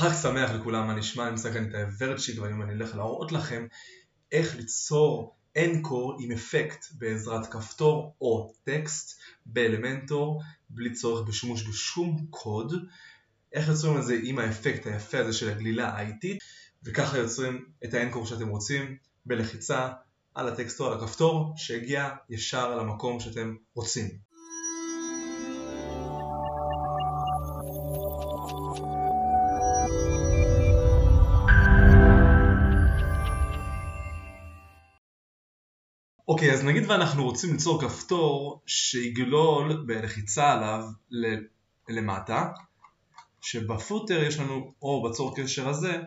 חג שמח לכולם, מה נשמע? אני כאן את הוורדשיט והיום אני הולך להראות לכם איך ליצור אנקור עם אפקט בעזרת כפתור או טקסט באלמנטור בלי צורך בשימוש בשום קוד. איך יוצרים את זה עם האפקט היפה הזה של הגלילה האיטית וככה יוצרים את האנקור שאתם רוצים בלחיצה על הטקסט או על הכפתור שהגיע ישר למקום שאתם רוצים אוקיי, אז נגיד ואנחנו רוצים ליצור כפתור שיגלול בלחיצה עליו למטה, שבפוטר יש לנו, או בצור קשר הזה,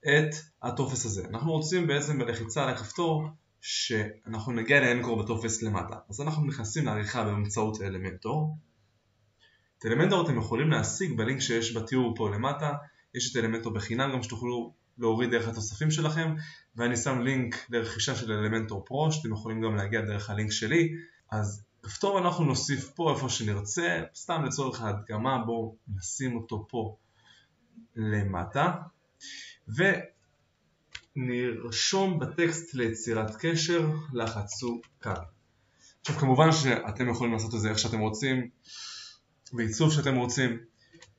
את הטופס הזה. אנחנו רוצים בעצם בלחיצה על הכפתור שאנחנו נגיע לאנקור בטופס למטה. אז אנחנו נכנסים לעריכה באמצעות אלמנטור. את אלמנטור אתם יכולים להשיג בלינק שיש בתיאור פה למטה, יש את אלמנטור בחינם גם שתוכלו להוריד דרך התוספים שלכם ואני שם לינק לרכישה של אלמנטור פרו שאתם יכולים גם להגיע דרך הלינק שלי. אז כפתור אנחנו נוסיף פה איפה שנרצה סתם לצורך ההדגמה בואו נשים אותו פה למטה ונרשום בטקסט ליצירת קשר לחצו כאן. עכשיו כמובן שאתם יכולים לעשות את זה איך שאתם רוצים בעיצוב שאתם רוצים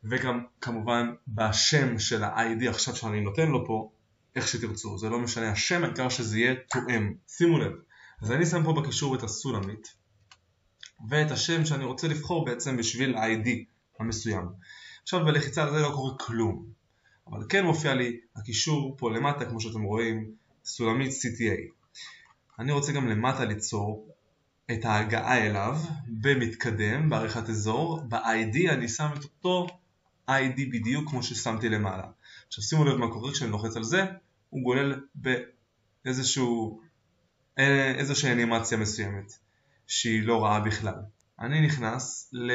וגם כמובן בשם של ה-ID עכשיו שאני נותן לו פה, איך שתרצו, זה לא משנה השם, העיקר שזה יהיה תואם. שימו לב, אז אני שם פה בקישור את הסולמית ואת השם שאני רוצה לבחור בעצם בשביל ה-ID המסוים. עכשיו בלחיצה על זה לא קורה כלום, אבל כן מופיע לי הקישור פה למטה כמו שאתם רואים, סולמית CTA. אני רוצה גם למטה ליצור את ההגעה אליו במתקדם, בעריכת אזור, ב-ID אני שם את אותו ID בדיוק כמו ששמתי למעלה. עכשיו שימו לב מה קורה כשאני לוחץ על זה, הוא גולל באיזשהו, אה, איזושהי אנימציה מסוימת שהיא לא רעה בכלל. אני נכנס ל...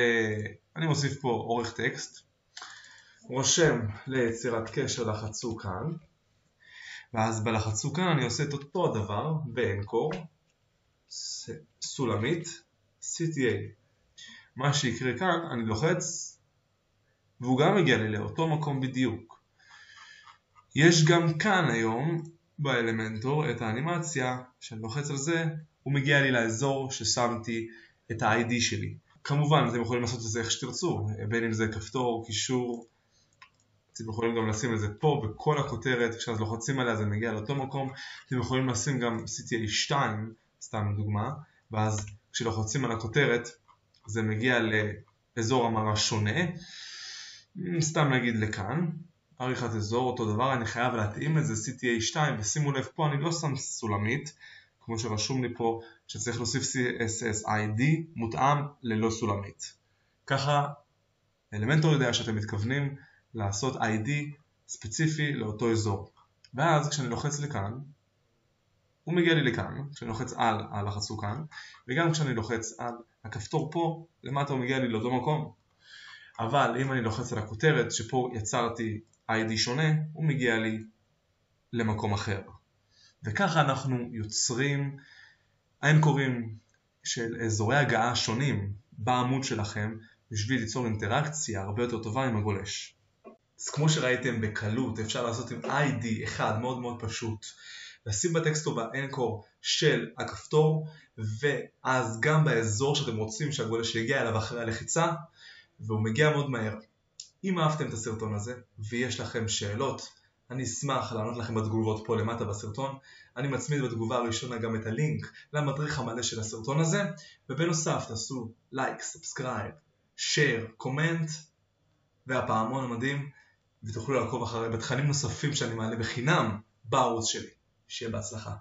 אני מוסיף פה אורך טקסט, רושם ליצירת קשר לחצו כאן, ואז בלחצו כאן אני עושה את אותו הדבר באנקור, סולמית, CTA. מה שיקרה כאן, אני לוחץ והוא גם מגיע לי לאותו מקום בדיוק. יש גם כאן היום באלמנטור את האנימציה, שאני לוחץ על זה, הוא מגיע לי לאזור ששמתי את ה-ID שלי. כמובן אתם יכולים לעשות את זה איך שתרצו, בין אם זה כפתור, קישור, אתם יכולים גם לשים את זה פה בכל הכותרת, כשאז לוחצים עליה זה מגיע לאותו מקום, אתם יכולים לשים גם CTA 2, סתם דוגמה, ואז כשלוחצים על הכותרת זה מגיע לאזור המרה שונה, סתם נגיד לכאן, עריכת אזור אותו דבר, אני חייב להתאים את זה CTA 2 ושימו לב פה אני לא שם סולמית כמו שרשום לי פה שצריך להוסיף CSS ID מותאם ללא סולמית. ככה אלמנטור יודע שאתם מתכוונים לעשות ID ספציפי לאותו אזור. ואז כשאני לוחץ לכאן, הוא מגיע לי לכאן, כשאני לוחץ על הלחצו כאן, וגם כשאני לוחץ על הכפתור פה, למטה הוא מגיע לי לאותו מקום. אבל אם אני לוחץ על הכותרת שפה יצרתי ID שונה, הוא מגיע לי למקום אחר. וככה אנחנו יוצרים האנקורים של אזורי הגעה שונים בעמוד שלכם בשביל ליצור אינטראקציה הרבה יותר טובה עם הגולש. אז כמו שראיתם בקלות אפשר לעשות עם ID אחד מאוד מאוד פשוט לשים בטקסט או באנקור של הכפתור ואז גם באזור שאתם רוצים שהגולש יגיע אליו אחרי הלחיצה והוא מגיע מאוד מהר. אם אהבתם את הסרטון הזה ויש לכם שאלות, אני אשמח לענות לכם בתגובות פה למטה בסרטון. אני מצמיד בתגובה הראשונה גם את הלינק למדריך המלא של הסרטון הזה, ובנוסף תעשו לייק, subscribe, share, comment והפעמון המדהים, ותוכלו לעקוב אחרי בתכנים נוספים שאני מעלה בחינם בערוץ שלי. שיהיה בהצלחה.